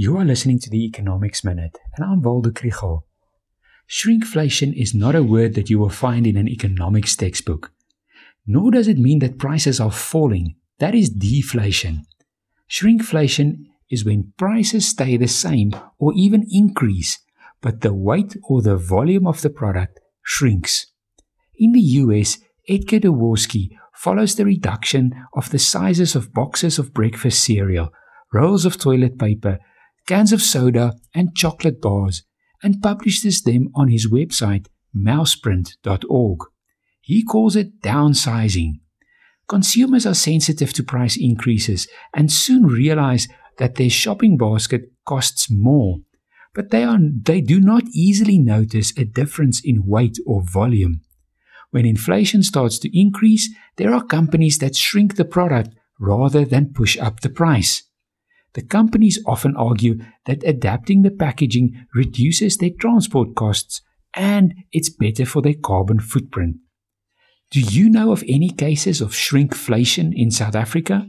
You are listening to the Economics Minute, and I'm Waldo Krugell. Shrinkflation is not a word that you will find in an economics textbook. Nor does it mean that prices are falling. That is deflation. Shrinkflation is when prices stay the same or even increase, but the weight or the volume of the product shrinks. In the US, Edgar Dworkin follows the reduction of the sizes of boxes of breakfast cereal, rolls of toilet paper, cans of soda, and chocolate bars, and publishes them on his website, mouseprint.org. He calls it downsizing. Consumers are sensitive to price increases and soon realize that their shopping basket costs more, but they, are, they do not easily notice a difference in weight or volume. When inflation starts to increase, there are companies that shrink the product rather than push up the price. The companies often argue that adapting the packaging reduces their transport costs and it's better for their carbon footprint. Do you know of any cases of shrinkflation in South Africa?